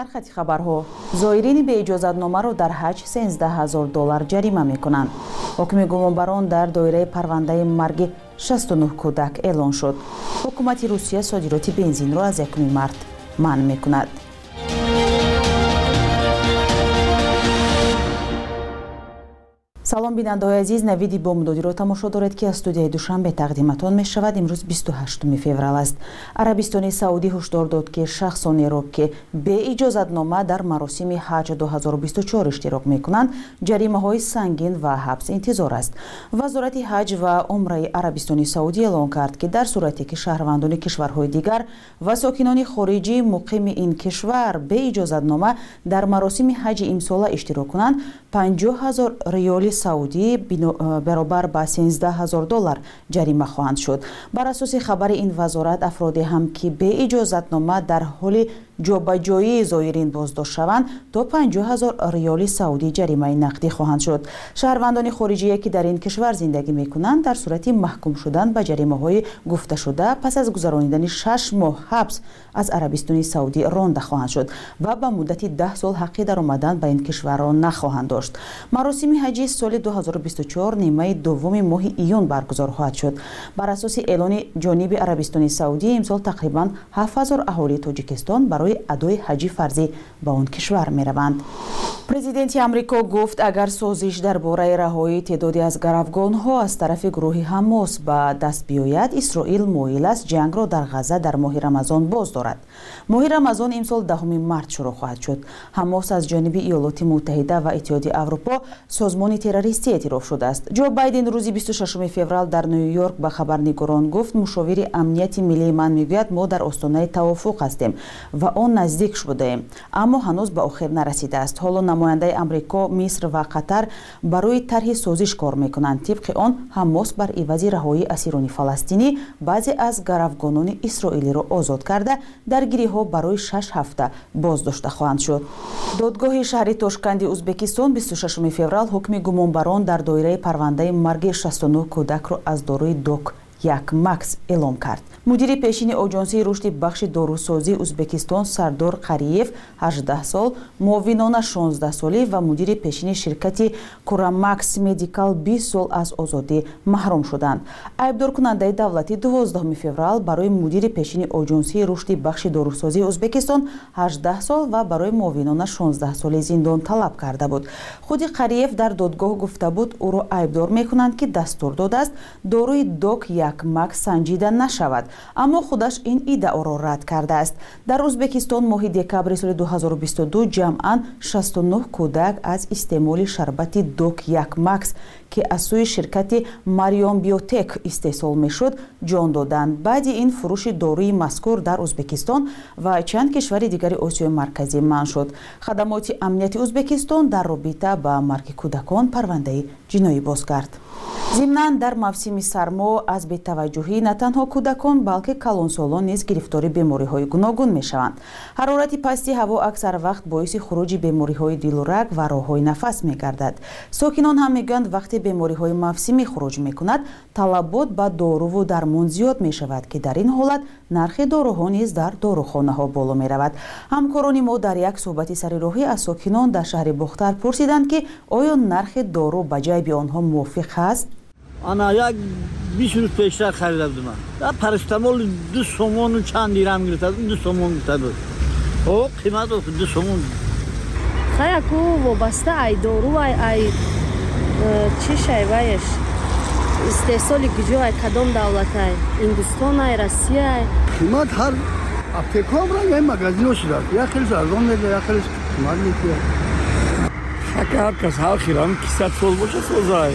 сархати хабарҳо. Зоирини беиҷозатномаро дар ҳаҷ 13 ҳазор доллар ҷарима мекунанд. Ҳокими гумонбарон дар доираи парвандаи марги 69 кӯдак эълон шуд. Ҳукумати русия содироти бензинро аз 1 март манъ мекунад. Салом бинандаҳои азиз навиди бомдодиро тамошо доред ки аз студияи душанбе тақдиматон мешавад. Имрӯз 28 феврал аст. Арабистони саудӣ ҳушдор дод ки шахсонеро ки беиҷозатнома дар маросими ҳаҷ 2024 иштирок мекунанд ҷаримаҳои сангин ва ҳабс интизор аст. Вазорати ҳаҷ ва умраи арабистони саудӣ эълон кард ки дар сурате ки шаҳрвандони кишварҳои дигар ва сокинони хориҷӣ муқими ин кишвар беиҷозатнома дар маросими ҳаҷи имсола иштирок кунанд 50 ҳазор риёли саудӣ баробар ба 13 ҳазор доллар ҷарима хоҳанд шуд. Бар асоси хабари ин вазорат афроде ҳам ки беиҷозатнома дар ҳоли ҷобаҷоии зоирин боздошт шаванд то 50 ҳазор риёли саудӣ ҷаримаи нақдӣ хоҳанд шуд. Шаҳрвандони хориҷие ки дар ин кишвар зиндагӣ мекунанд дар сурати маҳкум шудан ба ҷаримаҳои гуфташуда пас аз гузаронидани шаш моҳ ҳабс аз арабистони саудӣ ронда хоҳанд шуд ва ба муддати даҳ сол ҳаққи даромадан ба ин кишварро нахоҳанд дошт. Маросими ҳаҷи соли 2024 нимаи дуввуми моҳи июн баргузор хоҳад шуд. Бар асоси эълони ҷониби арабистони саудӣ имсол тақрибан 7000 аҳолии тоҷикистон барои барои адои ҳаҷи фарзӣ ба он кишвар мераванд. Президенти амрико гуфт агар созиш дар бораи раҳоии теъдоди аз гаравгонҳо аз тарафи гурӯҳи ҳамос ба даст биёяд исроил моил аст ҷангро дар ғаза дар моҳи рамазон боз дорад. Моҳи рамазон имсол даҳуми март шурӯъ хоҳад шуд. ҳамос аз ҷониби иёлоти муттаҳида ва иттиҳоди аврупо созмони террористӣ эътироф шудааст ҷо байден рӯзи 26 феврал дар ню йорк ба хабарнигорон гуфт мушовири амнияти миллии ман мегӯяд мо дар остонаи тавофуқ ҳастем ва он наздик шудаем аммо ҳанӯз ба охир нарасидааст. Ҳоло намояндаи амрико миср ва қатар барои тарҳи созиш кор мекунанд. Тибқи он ҳамос бар ивази раҳоии асирони фаластинӣ баъзе аз гаравгонони исроилиро озод карда даргириҳо барои шаш ҳафта боздошта хоҳанд шуд. Додгоҳи шаҳри тошканди узбекистон 26 феврал ҳукми гумонбарон дар доираи парвандаи марги 69 кӯдакро аз дорои док як макс эълон кард мудири пешини оҷонсии рушди бахши дорусозии узбекистон сардор қариев 18 сол муовинона 16 солӣ ва мудири пешини ширкати курамакс медикал 20 сол аз озодӣ маҳрум шуданд. Айбдоркунандаи давлатӣ 12 феврал барои мудири пешини оҷонсии рушди бахши дорусозии узбекистон 18 сол ва барои муовинона 16 соли зиндон талаб карда буд. Худи қариев дар додгоҳ гуфта буд ӯро айбдор мекунанд ки дастур додааст доруи док як макс санҷида нашавад аммо худаш ин иддаоро рад кардааст. Дар узбекистон моҳи декабри соли 2022 ҷамъан 69 кӯдак аз истеъмоли шарбати док як макс ки аз сӯи ширкати марион биотек истеҳсол мешуд ҷон доданд баъди ин фурӯши доруи мазкур дар узбекистон ва чанд кишвари дигари осиёи марказӣ манъ шуд. Хадамоти амнияти узбекистон дар робита ба марги кӯдакон парвандаи ҷиноӣ боз кард зимнан дар мавсими сармо аз бетаваҷҷӯҳӣ на танҳо кӯдакон балки калонсолон низ гирифтори бемориҳои гуногун мешаванд. Ҳарорати пасти ҳаво аксар вақт боиси хуруҷи бемориҳои дилу раг ва роҳҳои нафас мегардад. Сокинон ҳам мегӯянд вақте бемориҳои мавсимӣ хуруҷ мекунад талабот ба доруву дармон зиёд мешавад ки дар ин ҳолат нархи доруҳо низ дар дорухонаҳо боло меравад. Ҳамкорони мо дар як суҳбати сарироҳӣ аз сокинон дар шаҳри бухтар пурсиданд ки оё нархи дору ба ҷайби онҳо мувофиқ ҳаст ана як бист рӯз пештар харида будам парастамол ду сомону чанд дирам гирифта ду сомон гирифта буд о қимат ду сомон. Хаяку вобаста ай дору ай ай чӣ шайваеш истеҳсоли гуҷӯ ай кадом давлатай индустон ай россия ай? Қимат ҳар аптекаам ранг ай магазино шудааст як хелеш арзон меда як хелеш қимат мекунад шака ҳар кас ҳар хирам кисад сол боша созай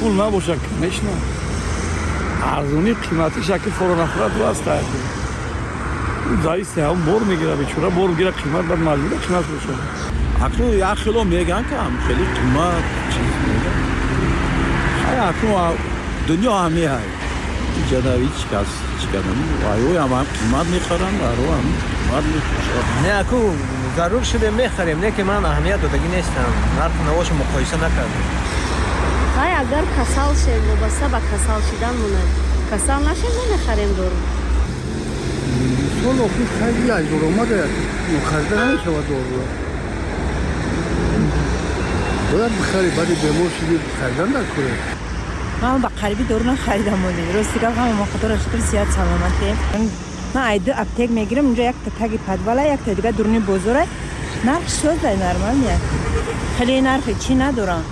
пул набоша конечно арзони қимати шаки форонафрат васта зависти ҳам бор мегира бечора бор гира қимат бад маҷбура қимат боша акнун як хело меган кам? Хели қимат чиз меган. Акнун дунё ҳаме ҳай ҷадави чикас чикадани айоям ҳам қимат мехарам аро ҳам қимат мефурӯшам не аку зарур шудем мехарем не ки ман аҳамият додагӣ нестам. Нарху навошо муқоиса накардем вай агар касал шем вобаста ба касал шудан монад касал нашем намехарем дору. Сол охир хайли аз даромада харда намешавад доруро бояд бихари баъди бемор шуди хардан накунед ман ба қариби дору нахаридам оли рости гап ҳама худоро шукр сиҳат саломатем ман айду аптек мегирам унҷо якта таги подвала якта дига дуруни бозора нарх шозай нормалия хеле нархи чӣ надорам?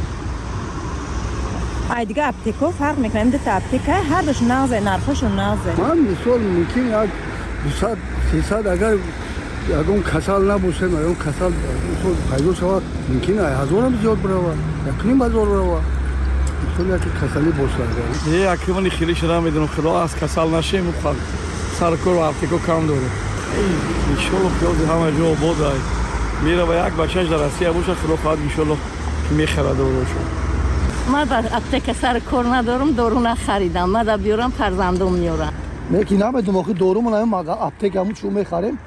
ای دیگه اپتیکو فرق می‌کنه این تا اپتیک هر دوش نغزه نرخشون نغزه من مثال ممکن یک 200 300 اگر یگون کسال نباشه یا اون کسال مثال پیدا شود ممکن است هزار هم زیاد برود یک نیم هزار برود مثال یک کسالی باشه یه اکیمانی خیلی شده می‌دونم خدا از کسال نشه مخواد سر کار و اپتیکو کم داره انشالله پیاز همه جا آباد میره و یک بچهش در روسیه باشه خدا خواهد انشالله که می‌خره دورو ман дар аптека сари кор надорам дору нахаридам ман да биёрам фарзандам меорам. Леки намедонм охи дорумон ҳам аптекаму чу мехарем.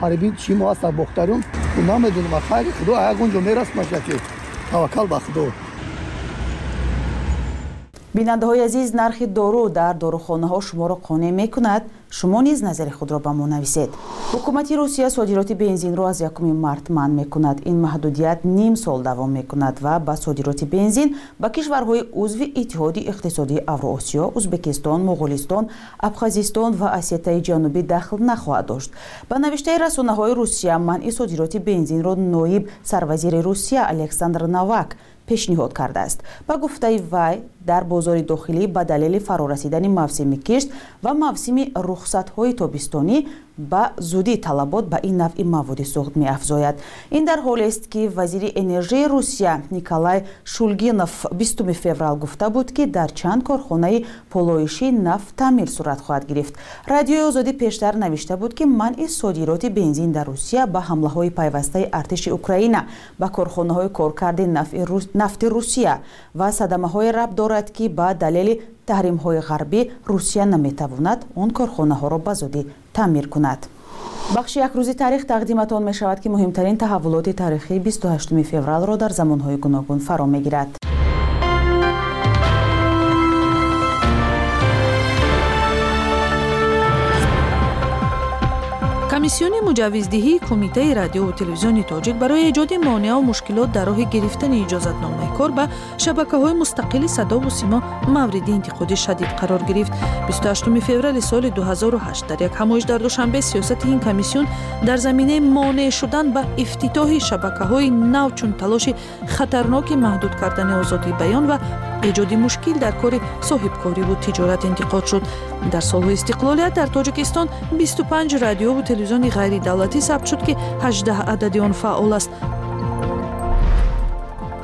Қариби чӣ моҳ аст бохтарум намедонм хайри худо ягонҷо мерасмашачи таваккал ба худо бинандаҳои азиз нархи дору дар дорухонаҳо шуморо қонеъ мекунад. Шумо низ назари худро ба мо нависед. Ҳукумати русия содироти бензинро аз 1 март манъ мекунад. Ин маҳдудият ним сол давом мекунад ва ба содироти бензин ба кишварҳои узви иттиҳоди иқтисодии авроосиё узбекистон муғулистон абхазистон ва осетияи ҷанубӣ дахл нахоҳад дошт. Ба навиштаи расонаҳои русия манъи содироти бензинро ноиб сарвазири русия александр навак пешниҳод кардааст. Ба гуфтаи вай дар бозори дохилӣ ба далели фарорасидани мавсими кишт ва мавсими рухсатҳои тобистонӣ ба зудӣ талабот ба ин навъи маводи суғд меафзояд. Ин дар ҳолест ки вазири энержияи русия николай шулгинов бистуми феврал гуфта буд ки дар чанд корхонаи полоиши нафт таъмир сурат хоҳад гирифт. Радиои озодӣ пештар навишта буд ки манъи содироти бензин дар русия ба ҳамлаҳои пайвастаи артиши украина ба корхонаҳои коркарди нафти русия ва садамаҳое рабт дорад ки ба далели таҳримҳои ғарбӣ русия наметавонад он корхонаҳоро ба зудӣ таъмир кунад. Бахши якрӯзи таърих тақдиматон мешавад ки муҳимтарин таҳаввулоти таърихии 28 февралро дар замонҳои гуногун фаро мегирад комиссиони муҷаввиздиҳии кумитаи радиову телевизиони тоҷик барои эҷоди монеау мушкилот дар роҳи гирифтани иҷозатномаи кор ба шабакаҳои мустақили садову симо мавриди интиқоди шадид қарор гирифт. 28 феврали соли 2008 дар як ҳамоиш дар душанбе сиёсати ин комиссион дар заминаи монеъ шудан ба ифтитоҳи шабакаҳои нав чун талоши хатарноки маҳдуд кардани озодии баён ва эҷоди мушкил дар кори соҳибкориву тиҷорат интиқод шуд. Дар солҳои истиқлолият дар тоҷикистон 25 радиову телевизиони ғайридавлатӣ сабт шуд ки 18 адади он фаъол аст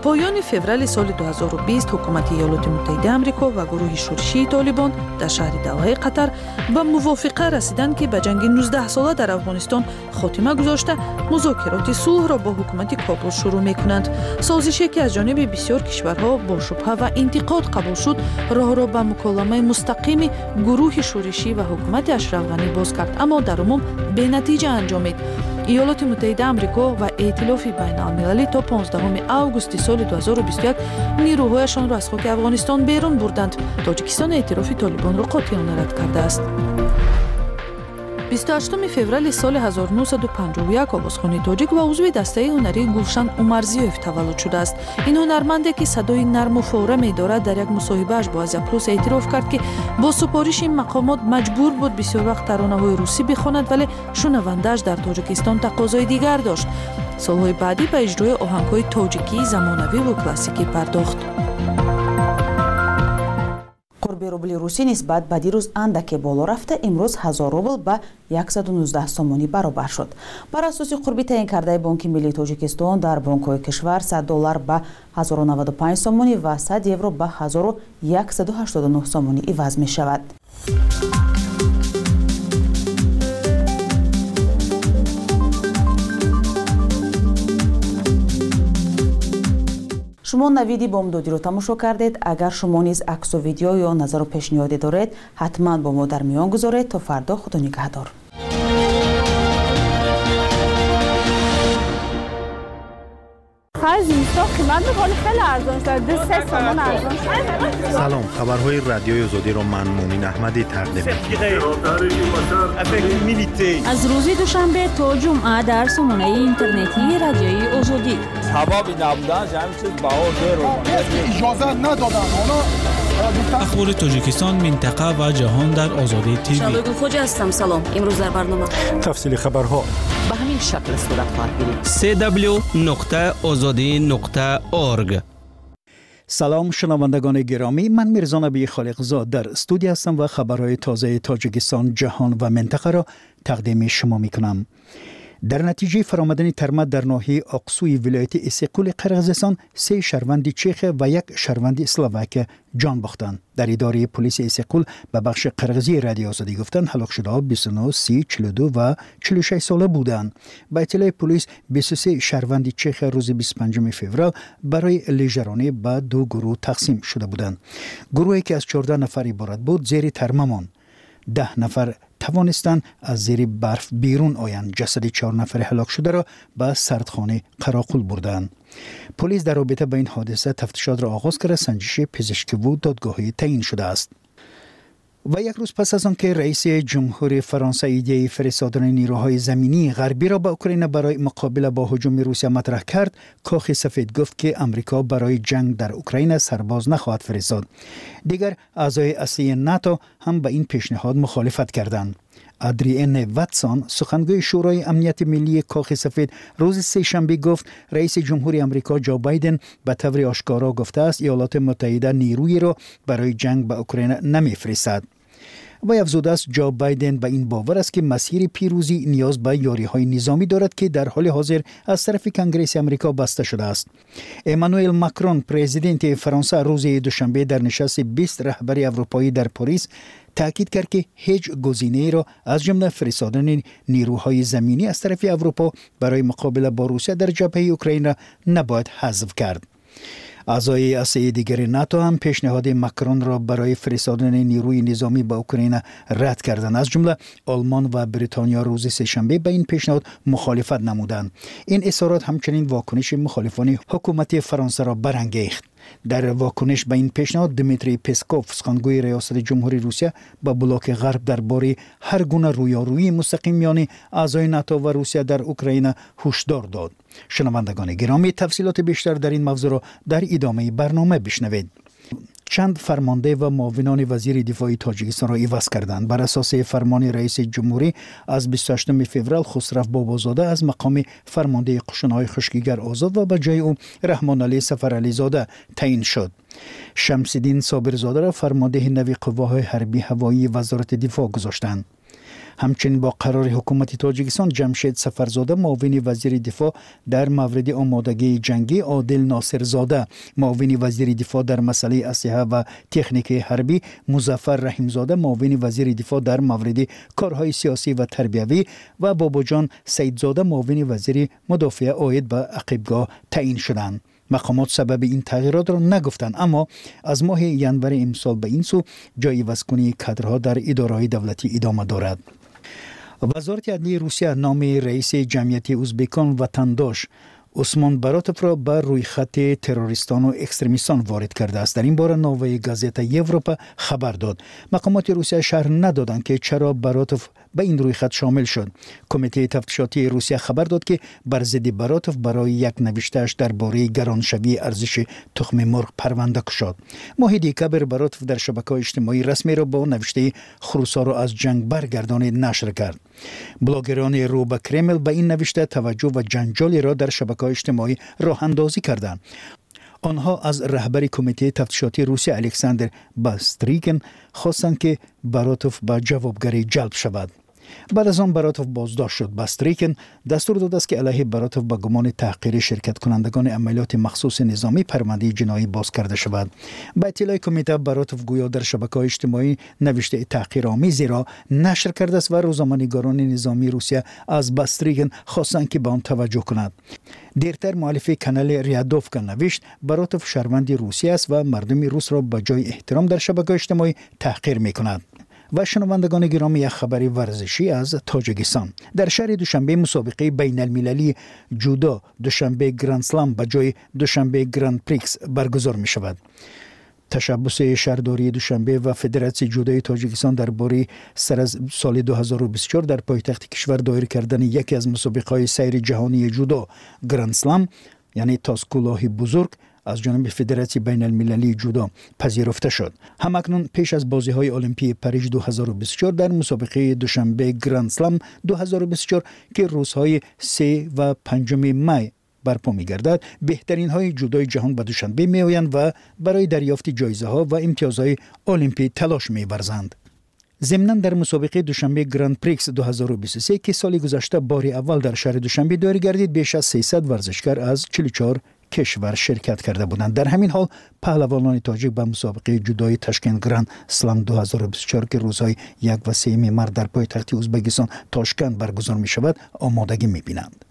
поёни феврали соли 2020 ҳукумати иёлоти муттаҳидаи амрико ва гурӯҳи шӯришии толибон дар шаҳри даваи қатар ба мувофиқа расиданд ки ба ҷанги 19сола дар афғонистон хотима гузошта музокироти сулҳро бо ҳукумати кобул шурӯъ мекунанд. Созише ки аз ҷониби бисёр кишварҳо бо шубҳа ва интиқод қабул шуд. Роҳро ба муколамаи мустақими гурӯҳи шӯришӣ ва ҳукумати ашраф ғанӣ боз кард аммо дар умум бенатиҷа анҷомид иёлоти муттаҳидаи амрико ва эътилофи байналмилалӣ то 15 августи соли 2021 нирӯҳояшонро аз хоки афғонистон берун бурданд. Тоҷикистон эътирофи толибонро қотиёна рад кардааст 28 феврали соли 1951 овозхони тоҷик ва узви дастаи ҳунарии гулшан умарзиёев таваллуд шудааст. Ин ҳунарманде ки садои нарму фора медорад дар як мусоҳибааш бо азия плюс эътироф кард ки бо супориши мақомот маҷбур буд бисёр вақт таронаҳои русӣ бихонад вале шунавандааш дар тоҷикистон тақозои дигар дошт. Солҳои баъдӣ ба иҷрои оҳангҳои тоҷикии замонавиву классикӣ пардохт рубли русӣ нисбат ба дирӯз андаке боло рафта имрӯз 1000 рубл ба 119 сомонӣ баробар шуд. Бар асоси қурби таъин кардаи бонки миллии тоҷикистон дар бонкҳои кишвар 100 доллар ба 1095 сомонӣ ва 100 евро ба 1189 сомонӣ иваз мешавад шумо навиди бомдодиро тамошо кардед. Агар шумо низ аксу видео ё назару пешниҳоде доред ҳатман бо мо дар миён гузоред то фардо худо нигаҳдор سلام خبرهای رادیوی آزادی رو من مومین احمدی تقدیم از روزی دوشنبه تا جمعه در سامانه اینترنتی رادیوی آزادی. سبب نبودن همین چیز بها اجازه ندادن. اخبار تاجیکستان منطقه و جهان در آزادی تیوی شالوگو خوجا هستم. سلام. امروز در برنامه. تفصیل خبرها. به همین شکل صورت خواهد www.azadi.org سلام شنوندگان گرامی من میرزا نبی خالقزاد در استودیو هستم و خبرهای تازه تاجیکستان جهان و منطقه را تقدیم شما می کنم дар натиҷаи фаромадани тарма дар ноҳияи оқсуи вилояти исиқули қирғизистон се шаҳрванди чехия ва як шаҳрванди словакия ҷон бохтанд. Дар идораи полиси исиқул ба бахши қирғизии радиоозодӣ гуфтанд ҳалокшудаҳо 29 30 42 ва 46 сола буданд. Ба иттилои полис 23 шаҳрванди чехия рӯзи 25 феврал барои лижаронӣ ба ду гурӯҳ тақсим шуда буданд. Гурӯҳе ки аз 14 нафар иборат буд зери тарма монд. ده نفر توانستند از زیر برف بیرون آیند. جسد چهار نفر هلاک شده را به سردخانه قراقل بردند. پلیس در رابطه با این حادثه تفتیشات را آغاز کرده. سنجش پزشکی و دادگاهی تعیین شده است. و یک روز پس از آنکه رئیس جمهور فرانسه ایده فرستادن نیروهای زمینی غربی را به اوکراین برای مقابله با هجوم روسیه مطرح کرد کاخ سفید گفت که امریکا برای جنگ در اوکراین سرباز نخواهد فرستاد. دیگر اعضای اصلی ناتو هم به این پیشنهاد مخالفت کردند. ادریئن واتسون سخنگوی شورای امنیت ملی کاخ سفید روز سه شنبه گفت رئیس جمهور امریکا جو بایدن به طور آشکارا گفته است ایالات متحده نیروی را برای جنگ به اوکراین نمیفرستد. و افزوده است جو بایدن به این باور است که مسیر پیروزی نیاز به یاری های نظامی دارد که در حال حاضر از طرف کنگره امریکا بسته شده است. امانوئل ماکرون پرزیدنت فرانسه روز دوشنبه در نشست 20 رهبری اروپایی در پاریس تاکید کرد که هیچ گزینه را از جمله فرستادن نیروهای زمینی از طرف اروپا برای مقابله با روسیه در جبهه اوکراین را نباید حذف کرد. اعضای اصلی دیگر ناتو هم پیشنهاد مکرون را برای فرستادن نیروی نظامی به اوکراین رد کردند. از جمله آلمان و بریتانیا روز سهشنبه به این پیشنهاد مخالفت نمودند. این اظهارات همچنین واکنش مخالفان حکومت فرانسه در واکنش به این پیشنهاد دمیتری پسکوف سخنگوی ریاست جمهوری روسیه به بلوک غرب درباره هر گونه رویارویی مستقیم میان اعضای ناتو و روسیه در اوکراین هشدار داد. شنوندگان گرامی تفصیلات بیشتر در این موضوع را در ادامه برنامه بشنوید. چند فرمانده و معاونان وزیر دفاع تاجیکستان را عوض کردند. بر اساس فرمان رئیس جمهوری از 28 فوریه خسرو بابازاده از مقام فرمانده قشنهای خشکیگر آزاد و به جای او رحمان علی سفر علی زاده تعیین شد. شمسدین صابرزاده را فرمانده نوی قواهای حربی هوایی وزارت دفاع گذاشتند. همچنین با قرار حکومت تاجیکستان جمشید سفرزاده معاون وزیر دفاع در مورد آمادگی جنگی عادل ناصر زاده. معاون وزیر دفاع در مسئله اسلحه و تکنیک حربی مظفر رحیمزاده معاون وزیر دفاع در مورد کارهای سیاسی و تربیوی و باباجان سیدزاده معاون وزیر مدافع آید به عقیبگاه تعیین شدند. مقامات سبب این تغییرات را نگفتند اما از ماه ینور امسال به این سو جای وزکنی کادرها در اداره دولتی ادامه دارد. вазорати адлияи русия номи раиси ҷамъияти ӯзбекон ватандош усмон баротовро ба рӯйхати террористону экстремистон ворид кардааст. Дар ин бора новаи газета европа хабар дод. Мақомоти русия шарҳ надоданд ки чаро баротов ба ин рӯйхат шомил шуд. Кумитаи тафтишотии русия хабар дод ки бар зидди баротов барои як навиштааш дар бораи гароншавии арзиши тухми мурғ парванда кушод. Моҳиди кабир баротов дар шабакаҳои иҷтимоӣ расмеро бо навиштаи хрусоро аз ҷанг баргардонид нашр кард. Блогерони рӯ ба кремл ба ин навишта таваҷҷӯҳ ва ҷанҷолеро дар шабакаҳои иҷтимоӣ роҳандозӣ карданд جنجالی را در شبکه اجتماعی راه اندازی کردند آنها از رهبر کمیته تفتیشاتی روسیه الکساندر که به بعد از آن براتوف بازداشت شد. باستریکن دستور داد است که علیه براتوف به گمان تحقیر شرکت کنندگان عملیات مخصوص نظامی پرونده جنایی باز کرده شود. با اطلاع کمیته براتوف گویا در شبکه اجتماعی نوشته تحقیرآمیزی را نشر کرده است و روزنامه‌نگاران نظامی روسیه از باستریکن خواستند که به آن توجه کند. دیرتر مؤلف کانال ریادوفکا نوشت براتوف شهروند روسیه است و در و شنوندگان گرامی یک خبر ورزشی از تاجیکستان. در شهر دوشنبه مسابقه بین المللی جودا دوشنبه گراند سلام به جای دوشنبه گراند پریکس برگزار می شود. تشبس شهرداری دوشنبه و فدراسیون جودای تاجیکستان درباره سر از سال 2024 در پایتخت کشور دایر کردن یکی از مسابقه های سیر جهانی جودا گراند سلام یعنی تاسکلاه بزرگ از جانب فدراسیون بین المللی جودا پذیرفته شد همکنون پیش از بازی های المپی پاریس 2024 در مسابقه دوشنبه گراند سلام 2024 که روزهای 3 و 5 می برپا می گردد بهترین های جودای جهان به دوشنبه می آیند و برای دریافت جایزه ها و امتیازهای المپی تلاش می ورزند. ضمنا در مسابقه دوشنبه گراند پریکس 2023 که سال گذشته بار اول در شهر دوشنبه داری گردید بیش از 300 ورزشکار از 44 کشور شرکت کرده بودند. در همین حال پهلوانان تاجیک به مسابقه جدای تشکند گراند. سلام 2024 که روزهای یک و سه مارس در پایتخت ازبکستان تاشکند برگزار می شود آمادگی می بینند.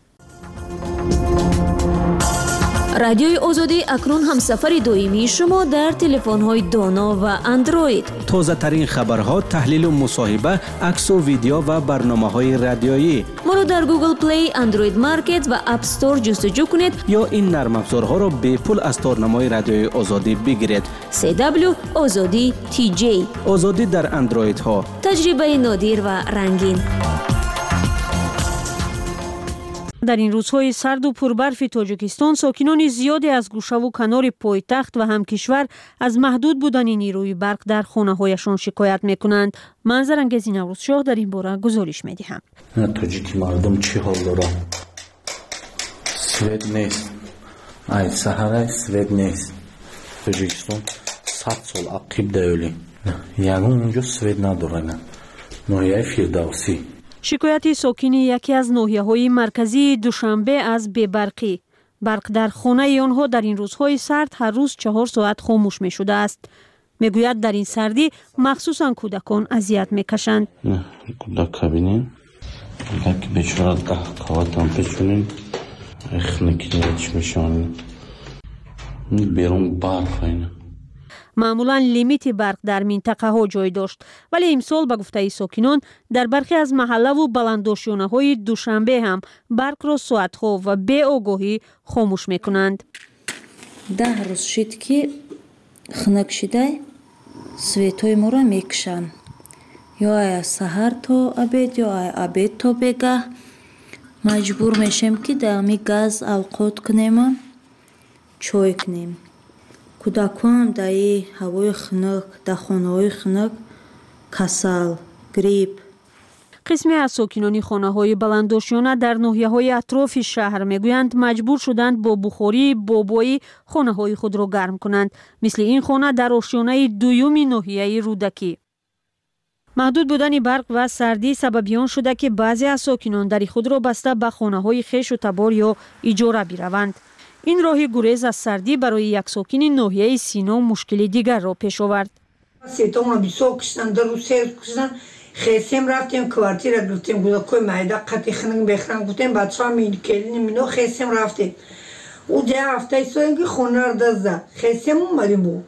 Радиои озодӣ акнун ҳамсафари доимии шумо дар телефонҳои доно ва андроид тозатарин хабарҳо таҳлилу мусоҳиба аксу видео ва барномаҳои радиоӣ. Моро дар google play android market ва app store ҷустуҷӯ кунед. Ё ин нармафзорҳоро бепул аз торнамои радиои озодӣ бигиред. Cw озодӣ tj озодӣ дар андроидҳо таҷрибаи нодир ва рангин در این روزهای سرد و پربرف تاجیکستان ساکنان زیادی از گوشه و کنار پایتخت و هم کشور از محدود بودن نیروی برق در خانه هایشان شکایت می‌کنند. منظر انگیز نوروز شاه در این باره گزارش می‌دهم. تاجیک مردم چی حال دارم سوید نیست. ای سهره سوید نیست. تاجیکستان صد سال عقیب دیولی یعنی اونجا سوید ندارن. نویه فیردوسی. شکایتی ساکنی یکی از نوحیه‌های مرکزی دوشنبه از ببرقی. برق در خانه آنها در این روزهای سرد هر روز چهار ساعت خاموش می شده است می‌گوید در این سردی مخصوصا کودکان اذیت می‌کشند کودک ببینین کودک بیچاره قهقهاتان بچونین اخ نکنید چی بیرون برف اینه маъмулан лимити барқ дар минтақаҳо ҷой дошт вале имсол ба гуфтаи сокинон дар бархе аз маҳаллаву баландошёнаҳои душанбе ҳам барқро соатҳо ва беогоҳӣ хомӯш мекунанд. Даҳ рӯз шид ки хунак шидай светҳои моро мекушанд ё ай аз саҳар то абед ё ай абед то бегаҳ. Маҷбур мешем ки дар ами газ авқот кунема чой кунем кӯдаконам дар ин ҳавои хунук дар хонаҳои хунук касал грипп қисме аз сокинони хонаҳои баландошёна дар ноҳияҳои атрофи шаҳр мегӯянд маҷбур шуданд бо бухории бобоӣ хонаҳои худро гарм кунанд. Мисли ин хона дар ошёнаи дуюми ноҳияи рӯдакӣ. Маҳдуд будани барқ ва сардӣ сабаби он шуда ки баъзе аз сокинон дари худро баста ба хонаҳои хешу табор ё иҷора бираванд ин роҳи гурез аз сардӣ барои як сокини ноҳияи сино мушкили дигарро пеш овард. Светомро бисёр киштан дару се киштан хесем рафтем квартира гирифтем гузакои майда қати хинак бехран гуфтем бачаҳо келини мино хесем рафтем у ҷа ҳафтаи соем ки хонаро дазда. Хесем омадем бу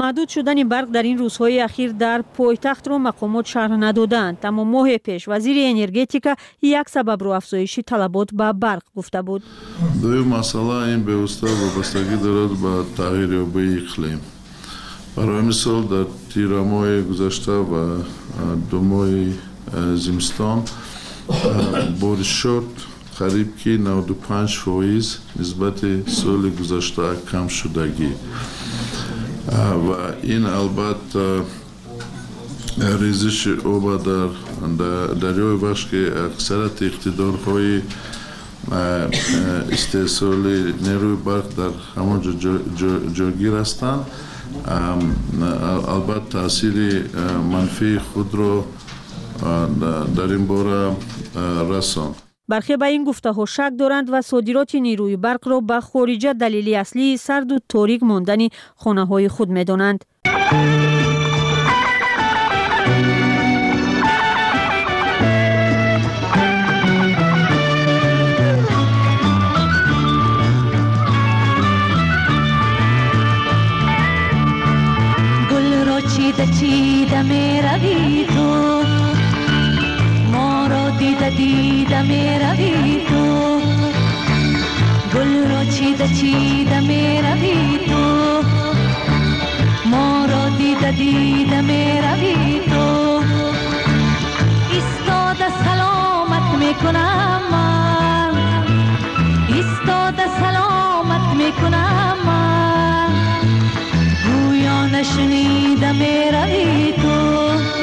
маҳдуд шудани барқ дар ин рӯзҳои ахир дар пойтахтро мақомот шарҳ надоданд. Аммо моҳе пеш вазири энергетика як сабабро афзоиши талабот ба барқ гуфта буд. Дуюм масъала ин бевоста вобастагӣ дорад ба тағйирёбии иқлим. Барои мисол дар тирамоҳи гузашта ва ду моҳи зимистон боришот қариб ки 95 фоиз нисбати соли гузашта кам шудагӣ ва ин албатта резиши оба дар дарёи бахш ки аксарияти иқтидорҳои истеҳсоли нерӯи барқ дар ҳамон ҷо ҷойгир ҳастанд. Албатта таъсири манфии худро дар ин бора расонд برخی به این گفته ها شک دارند و صادرات نیروی برق را به خارجه دلیلی اصلی سرد و تاریک ماندن خانه های خود می دانند. چیده چیده می روید را دیده دیده می روی تو گل را چیده چیده می روی تو ما را دیده می روی تو ایستاده سلامت می کنم من. ایستاده سلامت می کنم من. گویا نشنیده می روی تو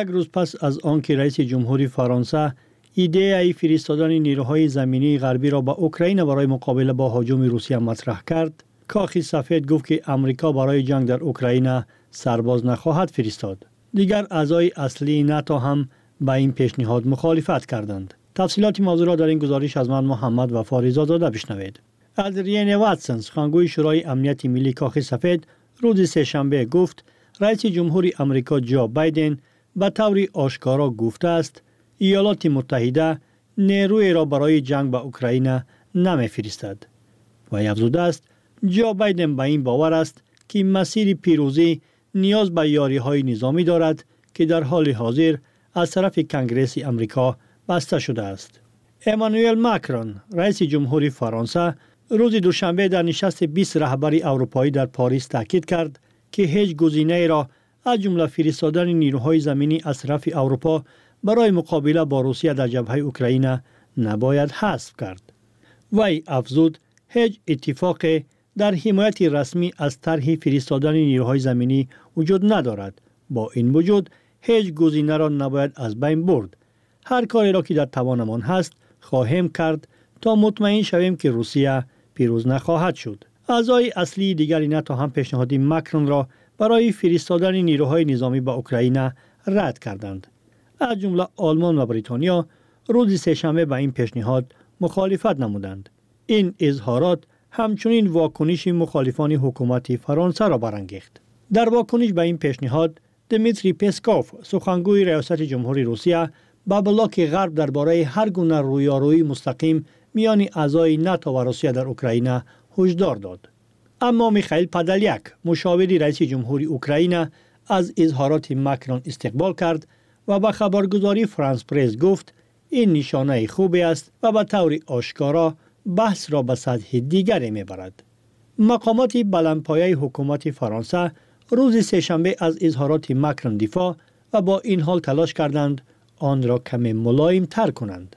یک روز پس از آنکه رئیس جمهوری فرانسه ایده ای فرستادن نیروهای زمینی غربی را به اوکراین برای مقابله با هجوم روسیه مطرح کرد کاخی سفید گفت که امریکا برای جنگ در اوکراین سرباز نخواهد فرستاد. دیگر اعضای اصلی ناتو هم به این پیشنهاد مخالفت کردند. تفصیلات موضوع را در این گزارش از من محمد و فاریزا داده بشنوید. الدرین واتسون سخنگوی شورای امنیت ملی کاخ سفید روز سهشنبه گفت رئیس جمهوری امریکا جو بایدن به طور آشکارا گفته است ایالات متحده نیروی را برای جنگ به اوکراین نمیفرستد و افزوده است جو بایدن به این باور است که مسیر پیروزی نیاز به یاری های نظامی دارد که در حال حاضر از طرف کنگرس امریکا بسته شده است. امانوئل ماکرون رئیس جمهوری فرانسه روز دوشنبه در نشست 20 رهبری اروپایی در پاریس تاکید کرد که هیچ گزینه را از جمله فرستادن نیروهای زمینی از طرف اروپا برای مقابله با روسیه در جبهه اوکراین نباید حذف کرد. وی افزود هیچ اتفاق در حمایت رسمی از طرح فرستادن نیروهای زمینی وجود ندارد. با این وجود هیچ گزینه را نباید از بین برد. هر کاری را که در توانمان هست خواهیم کرد تا مطمئن شویم که روسیه پیروز نخواهد شد. اعضای اصلی دیگری ناتو هم پیشنهاد مکرون را برای فرستادن نیروهای نظامی به اوکراین رد کردند. از جمله آلمان و بریتانیا روز سهشنبه به این پیشنهاد مخالفت نمودند. این اظهارات همچنین واکنش مخالفان حکومت فرانسه را برانگیخت. در واکنش به این پیشنهاد دمیتری پسکوف سخنگوی ریاست جمهوری روسیه با بلاک غرب درباره هر گونه رویارویی مستقیم میان اعضای ناتو و روسیه در اوکراین هشدار داد. اما میخائیل پدلیک مشاوری رئیس جمهوری اوکراین از اظهارات مکرون استقبال کرد و به خبرگزاری فرانس پرس گفت این نشانه خوبی است و به طور آشکارا بحث را به سطح دیگری می‌برد. مقامات بلندپایه حکومت فرانسه روز سهشنبه از اظهارات مکرون دفاع و با این حال تلاش کردند آن را کمی ملایم تر کنند.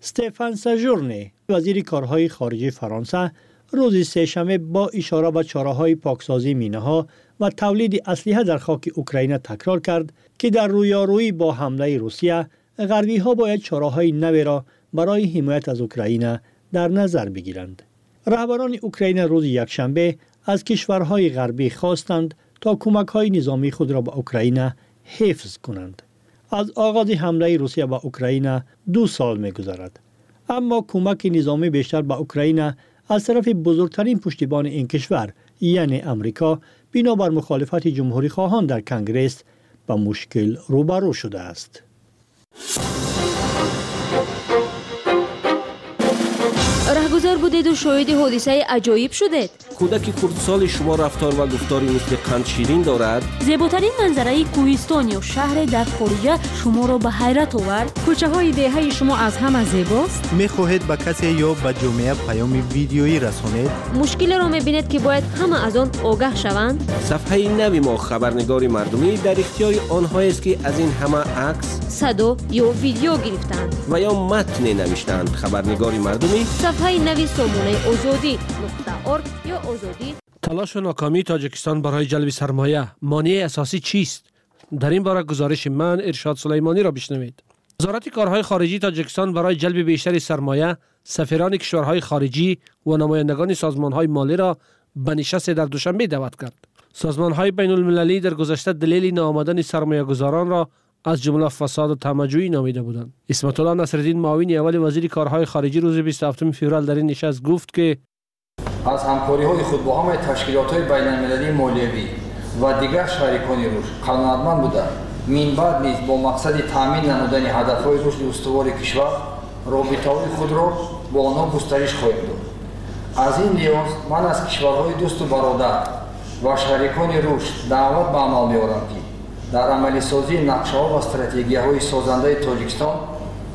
ستفان سجورنی وزیر کارهای خارجی فرانسه روز سهشنبه با اشاره به چاره پاکسازی مینه ها و تولید اسلحه در خاک اوکراین تکرار کرد که در رویارویی با حمله روسیه غربی ها باید چاره های نوی را برای حمایت از اوکراین در نظر بگیرند. رهبران اوکراین روز یکشنبه از کشورهای غربی خواستند تا کمک های نظامی خود را به اوکراین حفظ کنند. از آغاز حمله روسیه به اوکراین دو سال می گذارد. اما کمک نظامی بیشتر به اوکراین از طرف بزرگترین پشتیبان این کشور یعنی امریکا بنابر مخالفت جمهوری خواهان در کنگرس به مشکل روبرو شده است. گذار بودید و شاهد حادثه عجایب شدید کودک کردسال شما رفتار و گفتاری مثل قند شیرین دارد؟ زیباترین منظره کوهستان یا شهر در خارجه شما را به حیرت آورد. کوچه های دهه شما از همه زیباست. می‌خواهید به کسی یا به جامعه پیام ویدیویی رسانید؟ مشکل را می‌بینید که باید همه از آن آگاه شوند. صفحه نوی ما خبرنگار مردمی در اختیار آنهایی است که از این همه عکس صدا یا ویدیو گرفتند. و یا متن نوشتند. خبرنگار مردمی صفحه آزادی نقطه ارگ یا آزادی تلاش و ناکامی تاجیکستان برای جلب سرمایه. مانع اساسی چیست؟ در این باره گزارش من ارشاد سلیمانی را بشنوید. وزارت کارهای خارجی تاجیکستان برای جلب بیشتر سرمایه سفیران کشورهای خارجی و نمایندگان سازمانهای مالی را به نشست در دوشنبه دعوت کرد. سازمانهای بین المللی در گذشته دلیل ناآمدن سرمایه گذاران را از جمله فساد و تماجویی نامیده بودند. اسمت الله نصرالدین معاون اول وزیر کارهای خارجی روز 27 فوریه در این نشست گفت که از همکاری های خود با همه تشکیلات های بین المللی و دیگر شریکان روش قناعتمند بوده مین بعد نیز با مقصد تامین نمودن اهداف و رشد استوار کشور رابطه خود را با آنها گسترش خواهیم داد. از این لحاظ من از کشورهای دوست و برادر و شریکان روش دعوت به عمل می‌آورم که дар амалисозии нақшаҳо ва стратегияҳои созандаи тоҷикистон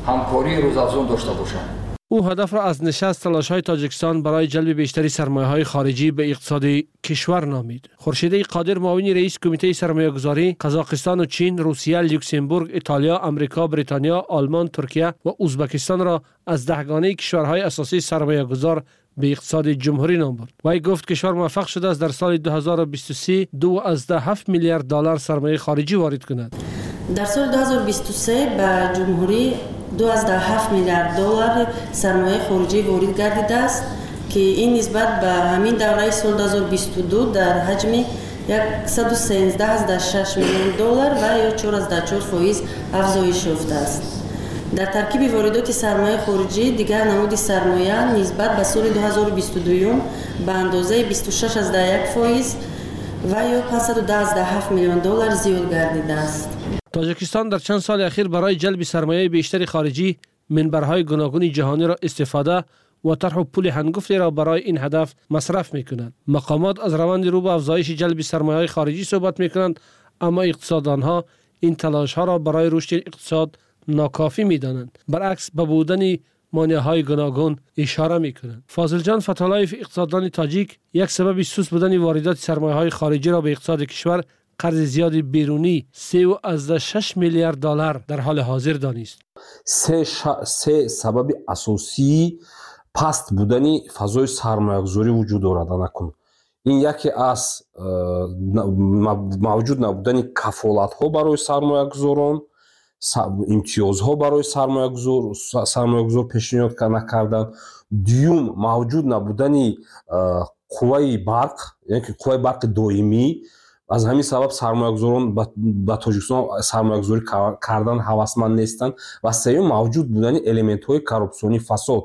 ҳамкории рӯзафзун дошта бошанд او هدف را از نشست تلاش های تاجیکستان برای جلب بیشتری سرمایه های خارجی به اقتصاد کشور نامید. خورشیده قادر معاون رئیس کمیته سرمایه گذاری قزاقستان و چین، روسیه، لوکسمبورگ، ایتالیا، آمریکا، بریتانیا، آلمان، ترکیه و ازبکستان را از دهگانه کشورهای اساسی سرمایه گذار به اقتصاد جمهوری نام برد. وی گفت کشور موفق شده است در سال 2023 دو از ده 7 میلیارد دلار سرمایه خارجی وارد کند. در سال 2023 به جمهوری 2.7 میلیارد دلار سرمایه خارجی وارد گردیده است که این نسبت به همین دوره سال 2022 در حجم 113.6 میلیون دلار و یا 4.4 فایز افزایش یافته است. در ترکیب واردات سرمایه خارجی دیگر نمود سرمایه نسبت به سال 2022 به اندازه 26.1 فایز و یا 512 میلیون دلار زیاد گردیده است. تاجیکستان در چند سال اخیر برای جلب سرمایه بیشتر خارجی منبرهای گوناگون جهانی را استفاده و طرح پول هنگفتی را برای این هدف مصرف می کنند. مقامات از روند رو به افزایش جلب سرمایه خارجی صحبت می کنند اما اقتصاددان ها این تلاش ها را برای رشد اقتصاد ناکافی می دانند. برعکس به بودن مانع های گوناگون اشاره می کنند. فاضل جان فتالایف اقتصاددان تاجیک یک سبب سوس بودن واردات سرمایه های خارجی را به اقتصاد کشور قرض زیاد بیرونی 3 از 6 میلیارد دلار در حال حاضر دانست سه, ش... سه سبب اساسی پست بودنی فضای سرمایه‌گذاری وجود دارد نکن این یکی از موجود نبودن کفالت ها برای سرمایه گذاران имтиёзҳо барои сармоягузор сармоягузор пешниҳод накардан дуюм мавҷуд набудани қувваи барқ яъне қувваи барқи доимӣ. Аз ҳамин сабаб сармоягузорон ба тоҷикистон сармоягузорӣ кардан ҳавасманд нестанд ва сеюм мавҷуд будани элементҳои коррупсиони фасод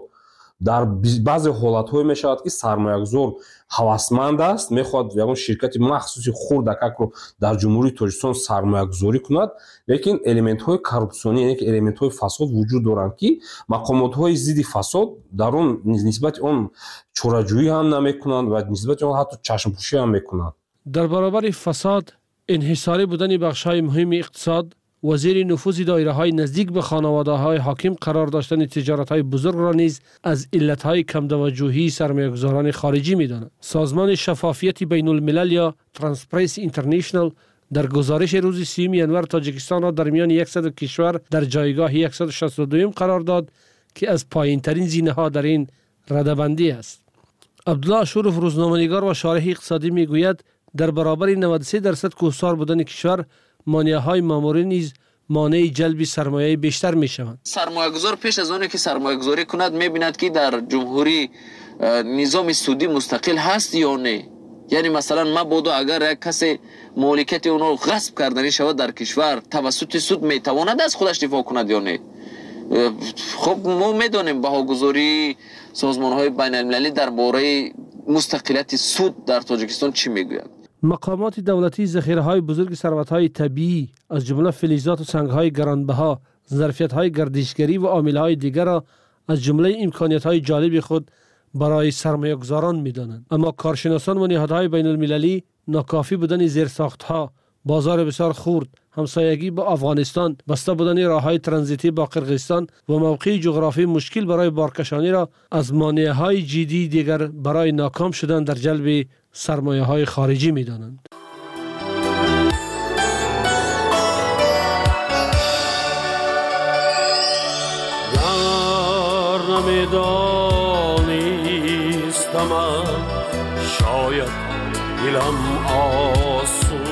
дар баъзе ҳолатҳое мешавад ки сармоягузор ҳавасманд аст мехоҳад ягон ширкати махсуси хурдакакро дар ҷумҳурии тоҷикистон сармоягузорӣ кунад. Лекин элементҳои коррупсионӣ яъне элементҳои фасод вуҷуд доранд ки мақомотҳои зидди фасод дар он нисбати он чораҷӯӣ ҳам намекунанд ва нисбати он ҳатто чашмпӯшӣ ҳам мекунанд дар баробари фасод инҳисорӣ будани бахшҳои муҳими иқтисод وزیر نفوذ دایره های نزدیک به خانواده های حاکم قرار داشتن تجارت های بزرگ را نیز از علت های کم توجهی سرمایه‌گذاران خارجی می‌داند. سازمان شفافیت بین الملل یا ترانسپرنسی اینترنشنال در گزارش روز 30 ینور تاجیکستان را در میان 100 کشور در جایگاه 162 قرار داد که از پایینترین زینه ها در این ردبندی است. عبدالله شورف روزنامه‌نگار و شارح اقتصادی می‌گوید در برابر 93 درصد کوهسار بودن کشور مانع های ماموری نیز مانع جلب سرمایه بیشتر می شوند سرمایه گذار پیش از آنکه که سرمایه گذاری کند می بیند که در جمهوری نظام سودی مستقل هست یا نه. یعنی مثلا ما بودو اگر یک کسی مالکیت اونو غصب کردنی شود در کشور توسط سود می تواند از خودش دفاع کند یا نه؟ خب ما می‌دانیم بهاگذاری سازمان های بین المللی در باره مستقلیت سود در تاجیکستان چی می‌گوید. مقامات دولتی ذخیره های بزرگ ثروت های طبیعی از جمله فلزات و سنگ های گرانبها ظرفیت های گردشگری و عامل های دیگر را از جمله امکانیت های جالب خود برای سرمایه‌گذاران می‌دانند. اما کارشناسان و نهادهای بین المللی ناکافی بودن زیرساختها بازار بسیار خورد همسایگی با افغانستان بسته بودن راه های ترانزیتی با قرقیزستان و موقع جغرافی مشکل برای بارکشانی را از مانع های جدی دیگر برای ناکام شدن در جلب سرمایه های خارجی می دانند. شاید دلم آسوده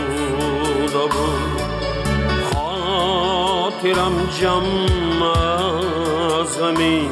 خاطرم جمع از غمی